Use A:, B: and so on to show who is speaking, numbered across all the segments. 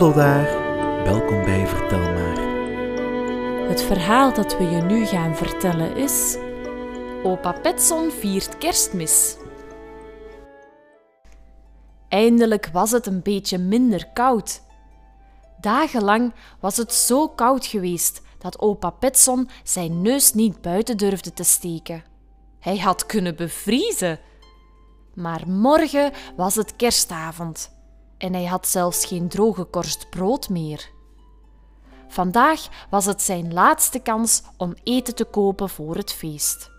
A: Hallo daar, welkom bij Vertel maar.
B: Het verhaal dat we je nu gaan vertellen is... Opa Petson viert kerstmis. Eindelijk was het een beetje minder koud. Dagenlang was het zo koud geweest dat opa Petson zijn neus niet buiten durfde te steken. Hij had kunnen bevriezen. Maar morgen was het kerstavond en hij had zelfs geen droge korst brood meer. Vandaag was het zijn laatste kans om eten te kopen voor het feest.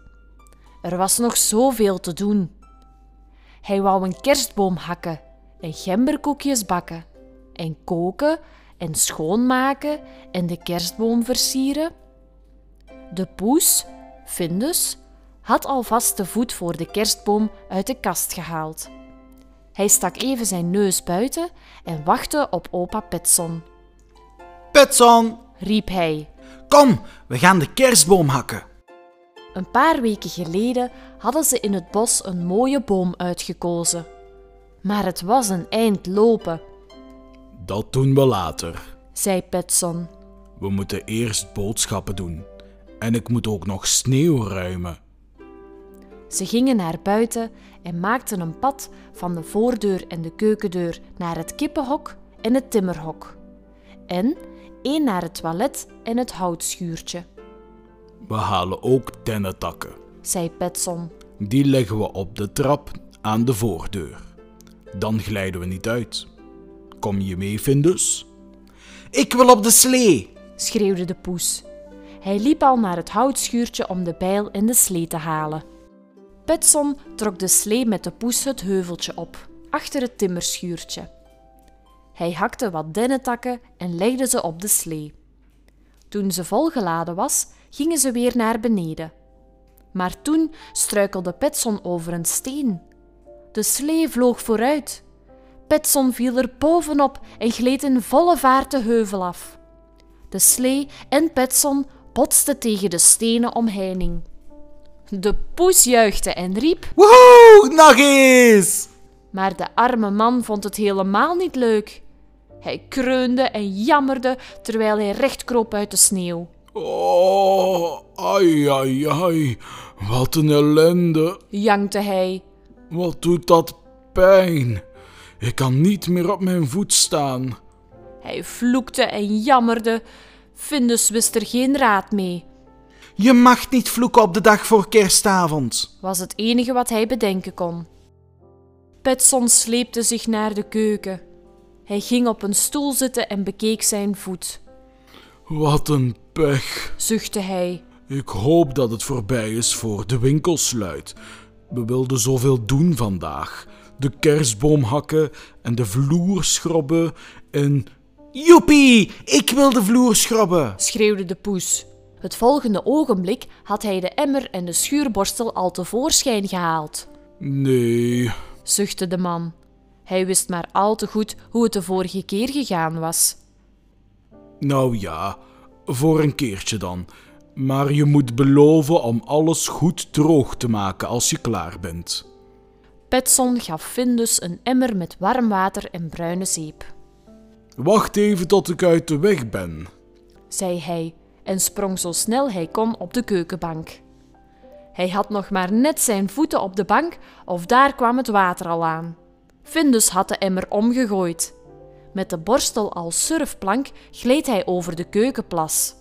B: Er was nog zoveel te doen. Hij wou een kerstboom hakken en gemberkoekjes bakken en koken en schoonmaken en de kerstboom versieren. De poes, Findus, had alvast de voet voor de kerstboom uit de kast gehaald. Hij stak even zijn neus buiten en wachtte op opa Petson.
C: Petson,
B: Riep hij.
C: kom, we gaan de kerstboom hakken.
B: Een paar weken geleden hadden ze in het bos een mooie boom uitgekozen. Maar het was een eind lopen,
D: Dat doen we later.
B: zei Petson.
D: We moeten eerst boodschappen doen. En ik moet ook nog sneeuw ruimen.
B: Ze gingen naar buiten en maakten een pad van de voordeur en de keukendeur naar het kippenhok en het timmerhok. En één naar het toilet en het houtschuurtje,
D: We halen ook dennetakken.
B: zei Petson.
D: Die leggen we op de trap aan de voordeur. Dan glijden we niet uit. Kom je mee, Findus?
C: Ik wil op de slee.
B: schreeuwde de poes. Hij liep al naar het houtschuurtje om de bijl en de slee te halen. Petson trok de slee met de poes het heuveltje op, achter het timmerschuurtje. Hij hakte wat dennetakken en legde ze op de slee. Toen ze volgeladen was, gingen ze weer naar beneden. Maar toen struikelde Petson over een steen. De slee vloog vooruit. Petson viel er bovenop en gleed in volle vaart de heuvel af. De slee en Petson botsten tegen de stenen omheining. De poes juichte en riep,
C: Woehoe, nog eens.
B: maar de arme man vond het helemaal niet leuk. Hij kreunde en jammerde terwijl hij recht kroop uit de sneeuw.
D: Oh, ai, ai, ai. Wat een ellende.
B: Jankte hij.
D: Wat doet dat pijn. Ik kan niet meer op mijn voet staan.
B: Hij vloekte en jammerde. Findus wist er geen raad mee.
C: Je mag niet vloeken op de dag voor kerstavond.
B: was het enige wat hij bedenken kon. Petson sleepte zich naar de keuken. Hij ging op een stoel zitten en bekeek zijn voet.
D: Wat een pech.
B: Zuchtte hij.
D: Ik hoop dat het voorbij is voor de winkel sluit. We wilden zoveel doen vandaag. De kerstboom hakken en de vloer schrobben en...
C: Joepie, ik wil de vloer schrobben.
B: schreeuwde de poes. Het volgende ogenblik had hij de emmer en de schuurborstel al tevoorschijn gehaald.
D: Nee,
B: Zuchtte de man. Hij wist maar al te goed hoe het de vorige keer gegaan was.
D: nou ja, voor een keertje dan. Maar je moet beloven om alles goed droog te maken als je klaar bent.
B: Petson gaf Findus een emmer met warm water en bruine zeep.
D: Wacht even tot ik uit de weg ben.
B: zei hij en sprong zo snel hij kon op de keukenbank. Hij had nog maar net zijn voeten op de bank of daar kwam het water al aan. Findus had de emmer omgegooid. Met de borstel als surfplank gleed hij over de keukenplas.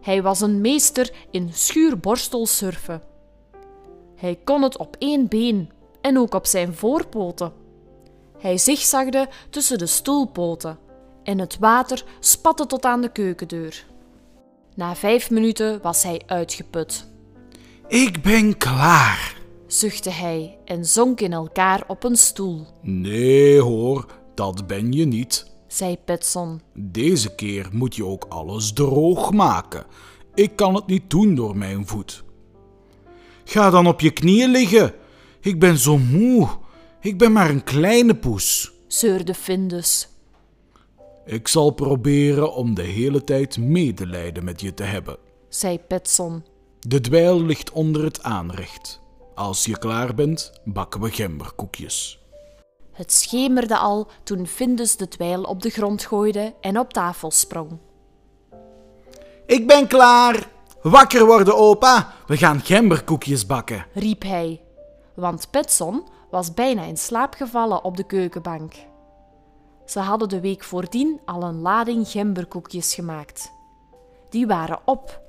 B: Hij was een meester in schuurborstel surfen. Hij kon het op één been en ook op zijn voorpoten. Hij zigzagde tussen de stoelpoten en het water spatte tot aan de keukendeur. Na vijf minuten was hij uitgeput.
C: Ik ben klaar.
B: Zuchtte hij en zonk in elkaar op een stoel,
D: Nee hoor, dat ben je niet.
B: zei Petson.
D: Deze keer moet je ook alles droog maken. Ik kan het niet doen door mijn voet.
C: Ga dan op je knieën liggen. Ik ben zo moe. Ik ben maar een kleine poes.
B: zeurde Findus.
D: Ik zal proberen om de hele tijd medelijden met je te hebben.
B: zei Petson.
D: De dweil ligt onder het aanrecht. Als je klaar bent, bakken we gemberkoekjes.
B: Het schemerde al toen Findus de dweil op de grond gooide en op tafel sprong.
C: Ik ben klaar. Wakker worden, opa. We gaan gemberkoekjes bakken.
B: riep hij, want Petson was bijna in slaap gevallen op de keukenbank. Ze hadden de week voordien al een lading gemberkoekjes gemaakt. Die waren op,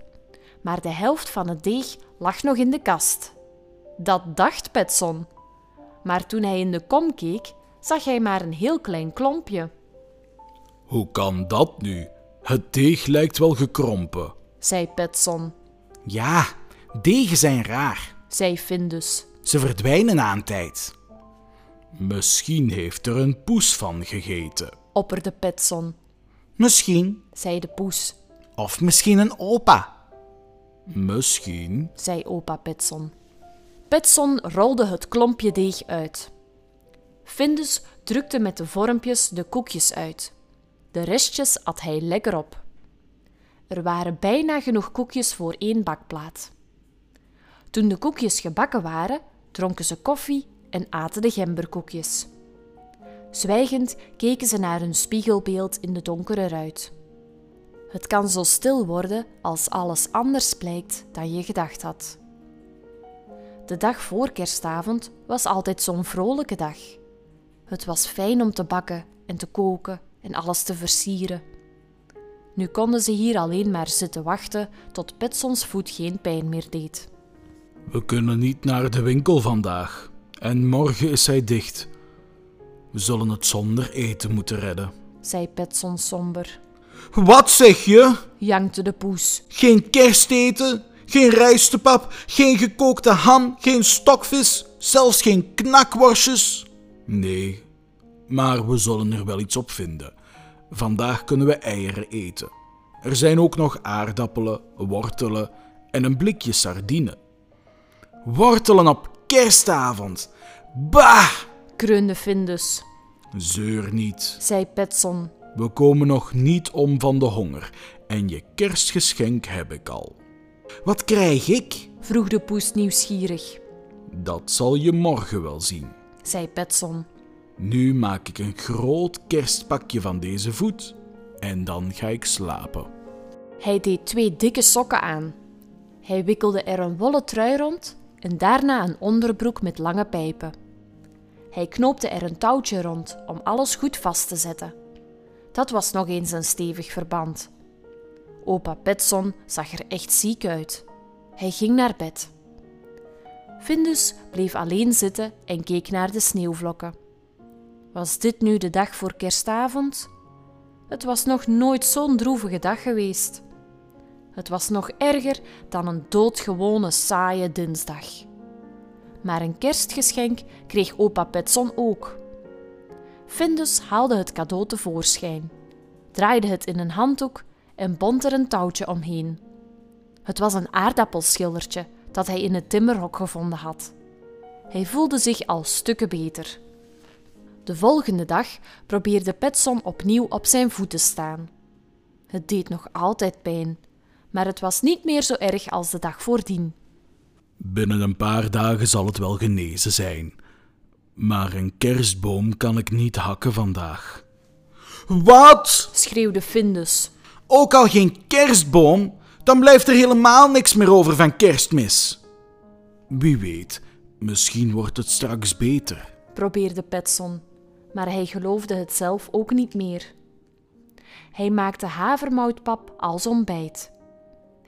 B: maar de helft van het deeg lag nog in de kast. Dat dacht Petson. Maar toen hij in de kom keek, zag hij maar een heel klein klompje,
D: Hoe kan dat nu? Het deeg lijkt wel gekrompen.
B: zei Petson,
C: Ja, degen zijn raar.
B: zei Findus.
C: Ze verdwijnen na een tijd.
D: Misschien heeft er een poes van gegeten.
B: opperde Petson,
C: Misschien.
B: zei de poes,
C: Of misschien een opa.
D: Misschien.
B: zei opa Petson. Petson rolde het klompje deeg uit. Findus drukte met de vormpjes de koekjes uit. De restjes at hij lekker op. Er waren bijna genoeg koekjes voor één bakplaat. Toen de koekjes gebakken waren, dronken ze koffie en aten de gemberkoekjes. Zwijgend keken ze naar hun spiegelbeeld in de donkere ruit. Het kan zo stil worden als alles anders blijkt dan je gedacht had. De dag voor kerstavond was altijd zo'n vrolijke dag. Het was fijn om te bakken en te koken en alles te versieren. Nu konden ze hier alleen maar zitten wachten tot Petsons voet geen pijn meer deed.
D: We kunnen niet naar de winkel vandaag. En morgen is hij dicht. We zullen het zonder eten moeten redden.
B: zei Petson somber.
C: Wat zeg je?
B: Jankte de poes.
C: Geen kersteten, geen rijstepap, geen gekookte ham, geen stokvis, zelfs geen knakworstjes.
D: Nee, maar we zullen er wel iets op vinden. Vandaag kunnen we eieren eten. Er zijn ook nog aardappelen, wortelen en een blikje sardine.
C: Wortelen op kerstavond. Bah!
B: Kreunde Findus,
D: Zeur niet.
B: zei Petson.
D: We komen nog niet om van de honger en je kerstgeschenk heb ik al.
C: Wat krijg ik?
B: Vroeg de poes nieuwsgierig,
D: Dat zal je morgen wel zien.
B: zei Petson.
D: Nu maak ik een groot kerstpakje van deze voet en dan ga ik slapen.
B: Hij deed twee dikke sokken aan. Hij wikkelde er een wollen trui rond en daarna een onderbroek met lange pijpen. Hij knoopte er een touwtje rond om alles goed vast te zetten. Dat was nog eens een stevig verband. Opa Petson zag er echt ziek uit. Hij ging naar bed. Findus bleef alleen zitten en keek naar de sneeuwvlokken. Was dit nu de dag voor kerstavond? Het was nog nooit zo'n droevige dag geweest. Het was nog erger dan een doodgewone saaie dinsdag. Maar een kerstgeschenk kreeg opa Petson ook. Findus haalde het cadeau tevoorschijn, draaide het in een handdoek en bond er een touwtje omheen. Het was een aardappelschildertje dat hij in het timmerhok gevonden had. Hij voelde zich al stukken beter. De volgende dag probeerde Petson opnieuw op zijn voeten staan. Het deed nog altijd pijn, maar het was niet meer zo erg als de dag voordien.
D: Binnen een paar dagen zal het wel genezen zijn. Maar een kerstboom kan ik niet hakken vandaag.
C: Wat?
B: schreeuwde Findus.
C: Ook al geen kerstboom? Dan blijft er helemaal niks meer over van kerstmis.
D: Wie weet, misschien wordt het straks beter.
B: probeerde Petson, maar hij geloofde het zelf ook niet meer. Hij maakte havermoutpap als ontbijt.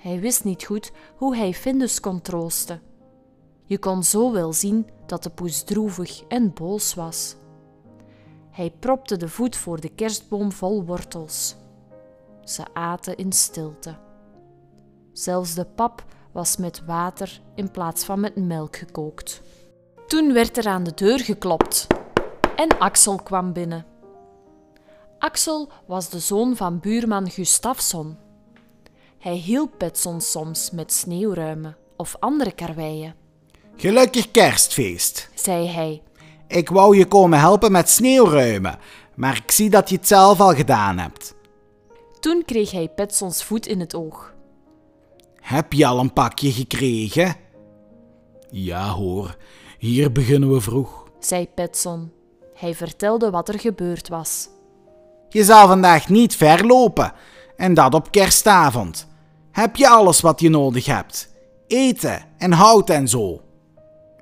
B: Hij wist niet goed hoe hij Findus kon troosten. Je kon zo wel zien dat de poes droevig en boos was. Hij propte de voet voor de kerstboom vol wortels. Ze aten in stilte. Zelfs de pap was met water in plaats van met melk gekookt. Toen werd er aan de deur geklopt en Axel kwam binnen. Axel was de zoon van buurman Gustafsson. Hij hielp Petson soms met sneeuwruimen of andere karweien,
C: Gelukkig kerstfeest.
B: zei hij.
C: Ik wou je komen helpen met sneeuwruimen, maar ik zie dat je het zelf al gedaan hebt.
B: Toen kreeg hij Petsons voet in het oog.
C: Heb je al een pakje gekregen?
D: Ja hoor, hier beginnen we vroeg.
B: zei Petson. Hij vertelde wat er gebeurd was.
C: Je zal vandaag niet ver lopen. En dat op kerstavond. Heb je alles wat je nodig hebt? Eten en hout en zo.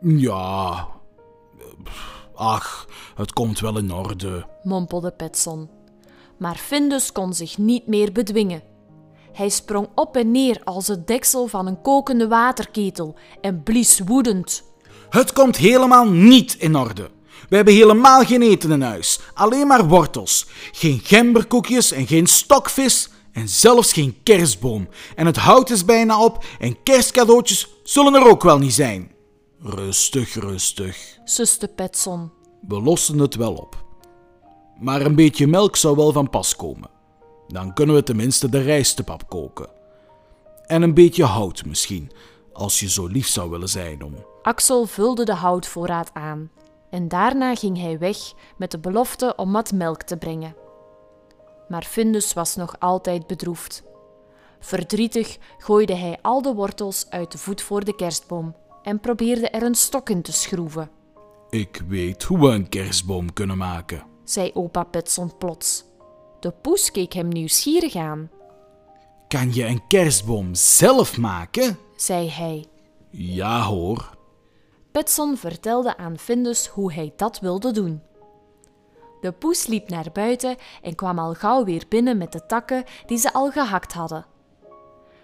D: Ja. Ach, het komt wel in orde.
B: mompelde Petson. Maar Findus kon zich niet meer bedwingen. Hij sprong op en neer als het deksel van een kokende waterketel en blies woedend.
C: Het komt helemaal niet in orde. We hebben helemaal geen eten in huis. Alleen maar wortels. Geen gemberkoekjes en geen stokvis. En zelfs geen kerstboom. En het hout is bijna op en kerstcadeautjes zullen er ook wel niet zijn.
D: Rustig, rustig.
B: suste Petson.
D: We lossen het wel op. Maar een beetje melk zou wel van pas komen. Dan kunnen we tenminste de rijstepap koken. En een beetje hout misschien, als je zo lief zou willen zijn om.
B: Axel vulde de houtvoorraad aan en daarna ging hij weg met de belofte om wat melk te brengen. Maar Findus was nog altijd bedroefd. Verdrietig gooide hij al de wortels uit de voet voor de kerstboom en probeerde er een stok in te schroeven,
D: Ik weet hoe we een kerstboom kunnen maken.
B: zei opa Petson plots. De poes keek hem nieuwsgierig aan,
C: Kan je een kerstboom zelf maken?
B: zei hij.
D: Ja hoor.
B: Petson vertelde aan Findus hoe hij dat wilde doen. De poes liep naar buiten en kwam al gauw weer binnen met de takken die ze al gehakt hadden.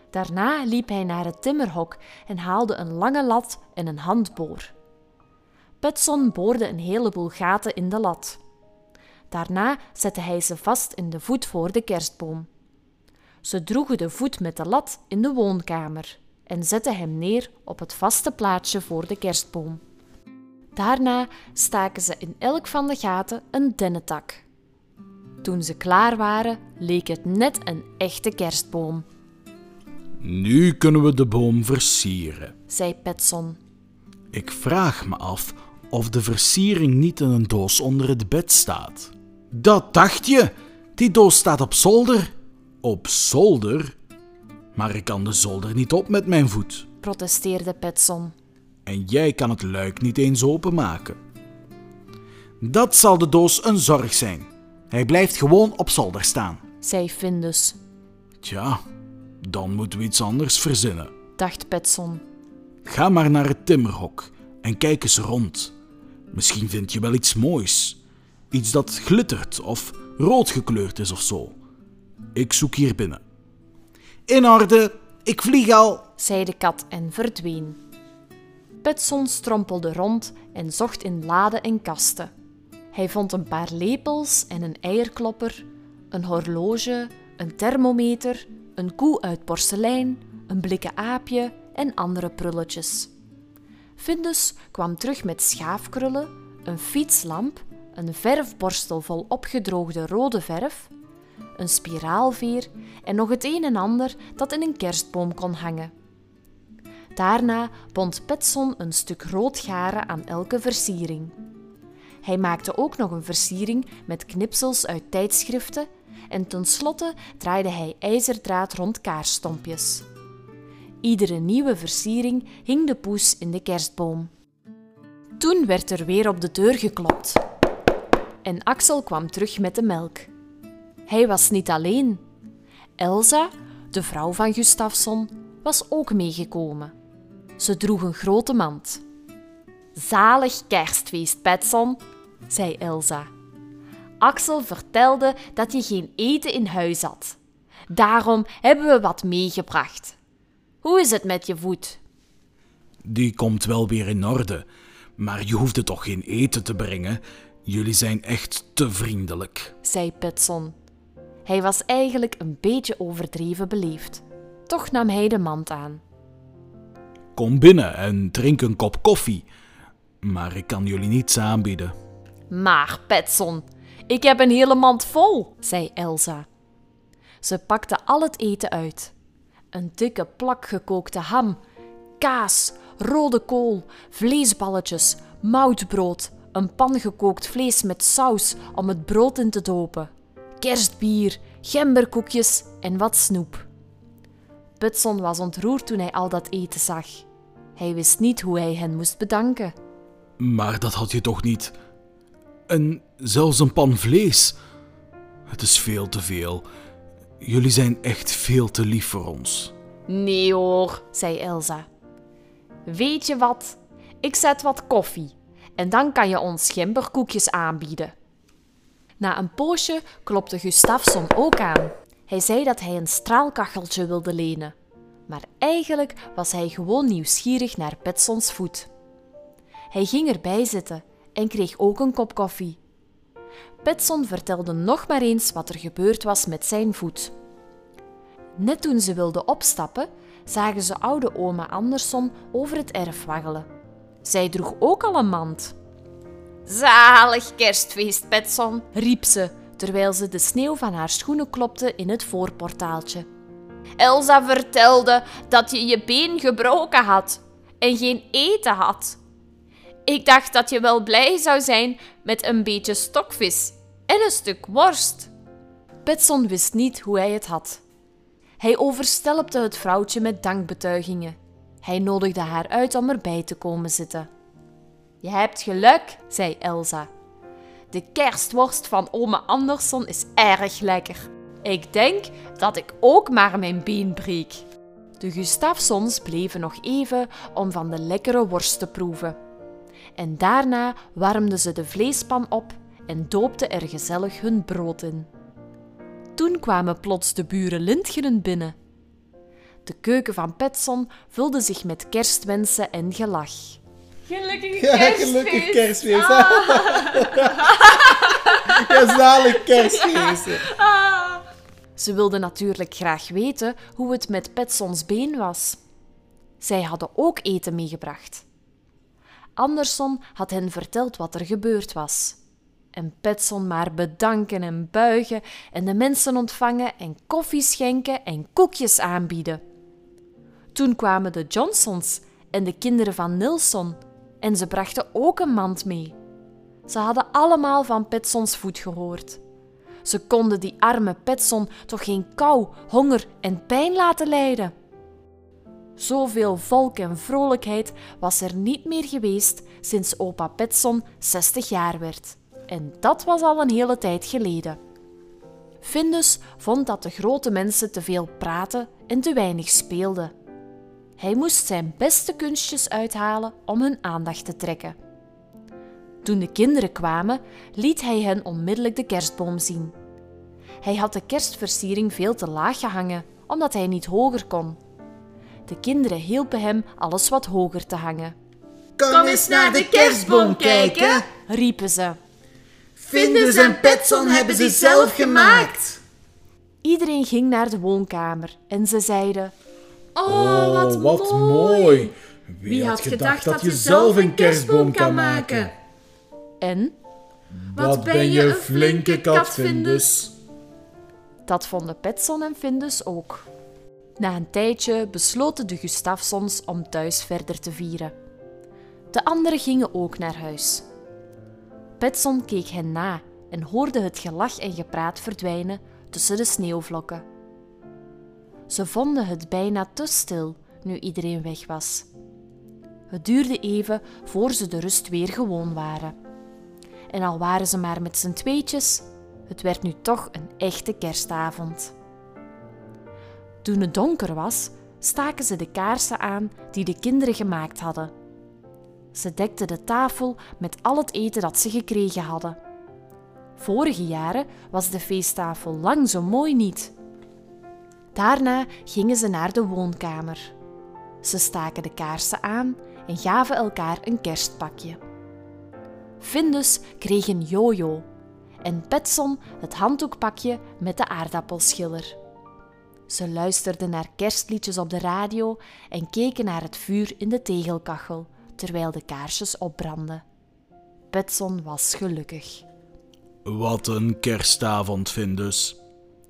B: Daarna liep hij naar het timmerhok en haalde een lange lat en een handboor. Petson boorde een heleboel gaten in de lat. Daarna zette hij ze vast in de voet voor de kerstboom. Ze droegen de voet met de lat in de woonkamer en zetten hem neer op het vaste plaatsje voor de kerstboom. Daarna staken ze in elk van de gaten een dennentak. Toen ze klaar waren, leek het net een echte kerstboom,
D: Nu kunnen we de boom versieren.
B: zei Petson.
D: Ik vraag me af of de versiering niet in een doos onder het bed staat.
C: Dat dacht je. Die doos staat op zolder.
D: Op zolder? Maar ik kan de zolder niet op met mijn voet.
B: protesteerde Petson.
D: En jij kan het luik niet eens openmaken.
C: Dat zal de doos een zorg zijn. Hij blijft gewoon op zolder staan.
B: zei Findus,
D: Tja, dan moeten we iets anders verzinnen.
B: dacht Petson.
D: Ga maar naar het timmerhok en kijk eens rond. Misschien vind je wel iets moois. Iets dat glittert of rood gekleurd is of zo. Ik zoek hier binnen.
C: In orde. Ik vlieg al.
B: zei de kat en verdween. Petson strompelde rond en zocht in laden en kasten. Hij vond een paar lepels en een eierklopper, een horloge, een thermometer, een koe uit porselein, een blikken aapje en andere prulletjes. Findus kwam terug met schaafkrullen, een fietslamp, een verfborstel vol opgedroogde rode verf, een spiraalveer en nog het een en ander dat in een kerstboom kon hangen. Daarna bond Petson een stuk rood garen aan elke versiering. Hij maakte ook nog een versiering met knipsels uit tijdschriften en tenslotte draaide hij ijzerdraad rond kaarstompjes. Iedere nieuwe versiering hing de poes in de kerstboom. Toen werd er weer op de deur geklopt. En Axel kwam terug met de melk. Hij was niet alleen. Elsa, de vrouw van Gustafsson, was ook meegekomen. Ze droeg een grote mand. Zalig kerstfeest, Petson, zei Elsa. Axel vertelde dat je geen eten in huis had. Daarom hebben we wat meegebracht. Hoe is het met je voet?
D: Die komt wel weer in orde. Maar je hoefde toch geen eten te brengen? Jullie zijn echt te vriendelijk.
B: zei Petson. Hij was eigenlijk een beetje overdreven beleefd. Toch nam hij de mand aan.
D: Kom binnen en drink een kop koffie. Maar ik kan jullie niets aanbieden.
B: Maar, Petson, ik heb een hele mand vol, zei Elsa. Ze pakte al het eten uit. Een dikke plak gekookte ham, kaas, rode kool, vleesballetjes, moutbrood, een pan gekookt vlees met saus om het brood in te dopen, kerstbier, gemberkoekjes en wat snoep. Petson was ontroerd toen hij al dat eten zag. Hij wist niet hoe hij hen moest bedanken.
D: Maar dat had je toch niet.
C: En zelfs een pan vlees. Het is veel te veel. Jullie zijn echt veel te lief voor ons.
B: Nee hoor, zei Elsa. Weet je wat? Ik zet wat koffie en dan kan je ons gemberkoekjes aanbieden. Na een poosje klopte Gustafsson ook aan. Hij zei dat hij een straalkacheltje wilde lenen. Maar eigenlijk was hij gewoon nieuwsgierig naar Petsons voet. Hij ging erbij zitten en kreeg ook een kop koffie. Petson vertelde nog maar eens wat er gebeurd was met zijn voet. Net toen ze wilden opstappen, zagen ze oude oma Andersson over het erf waggelen. Zij droeg ook al een mand. Zalig kerstfeest, Petson, riep ze, terwijl ze de sneeuw van haar schoenen klopte in het voorportaaltje. Elsa vertelde dat je je been gebroken had en geen eten had. Ik dacht dat je wel blij zou zijn met een beetje stokvis en een stuk worst. Petson wist niet hoe hij het had. Hij overstelpte het vrouwtje met dankbetuigingen. Hij nodigde haar uit om erbij te komen zitten. Je hebt geluk, zei Elsa. De kerstworst van ome Andersson is erg lekker. Ik denk dat ik ook maar mijn been breek. De Gustafsons bleven nog even om van de lekkere worst te proeven. En daarna warmden ze de vleespan op en doopten er gezellig hun brood in. Toen kwamen plots de buren Lindgren binnen. De keuken van Petson vulde zich met kerstwensen en gelach.
E: Gelukkig kerstfeest! gelukkig kerstfeest! ja, zalig kerstfeest!
B: Ze wilden natuurlijk graag weten hoe het met Petsons been was. Zij hadden ook eten meegebracht. Anderson had hen verteld wat er gebeurd was. En Petson maar bedanken en buigen en de mensen ontvangen en koffie schenken en koekjes aanbieden. Toen kwamen de Johnsons en de kinderen van Nilsson en ze brachten ook een mand mee. Ze hadden allemaal van Petsons voet gehoord. Ze konden die arme Petson toch geen kou, honger en pijn laten lijden. Zoveel volk en vrolijkheid was er niet meer geweest sinds opa Petson 60 jaar werd. En dat was al een hele tijd geleden. Findus vond dat de grote mensen te veel praten en te weinig speelden. Hij moest zijn beste kunstjes uithalen om hun aandacht te trekken. Toen de kinderen kwamen, liet hij hen onmiddellijk de kerstboom zien. Hij had de kerstversiering veel te laag gehangen, omdat hij niet hoger kon. De kinderen hielpen hem alles wat hoger te hangen.
E: Kom eens naar de kerstboom kijken,
B: riepen ze.
E: Findus en Petson hebben ze zelf gemaakt.
B: Iedereen ging naar de woonkamer en ze zeiden:
E: Oh, wat, oh, wat mooi. Wie had gedacht dat je zelf een kerstboom kan maken?
B: En?
E: Wat ben je een flinke kat, Findus.
B: Dat vonden Petson en Findus ook. Na een tijdje besloten de Gustafsons om thuis verder te vieren. De anderen gingen ook naar huis. Petson keek hen na en hoorde het gelach en gepraat verdwijnen tussen de sneeuwvlokken. Ze vonden het bijna te stil nu iedereen weg was. Het duurde even voor ze de rust weer gewoon waren. En al waren ze maar met z'n tweetjes, het werd nu toch een echte kerstavond. Toen het donker was, staken ze de kaarsen aan die de kinderen gemaakt hadden. Ze dekten de tafel met al het eten dat ze gekregen hadden. Vorige jaren was de feesttafel lang zo mooi niet. Daarna gingen ze naar de woonkamer. Ze staken de kaarsen aan en gaven elkaar een kerstpakje. Findus kreeg een jojo en Petson het handdoekpakje met de aardappelschiller. Ze luisterden naar kerstliedjes op de radio en keken naar het vuur in de tegelkachel terwijl de kaarsjes opbrandden. Petson was gelukkig.
C: Wat een kerstavond, Findus.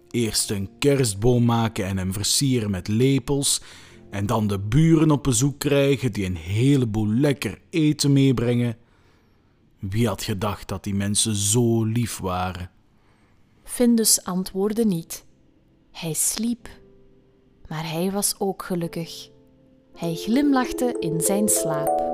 C: Eerst een kerstboom maken en hem versieren met lepels, en dan de buren op bezoek krijgen die een heleboel lekker eten meebrengen. Wie had gedacht dat die mensen zo lief waren?
B: Findus antwoordde niet. Hij sliep. Maar hij was ook gelukkig. Hij glimlachte in zijn slaap.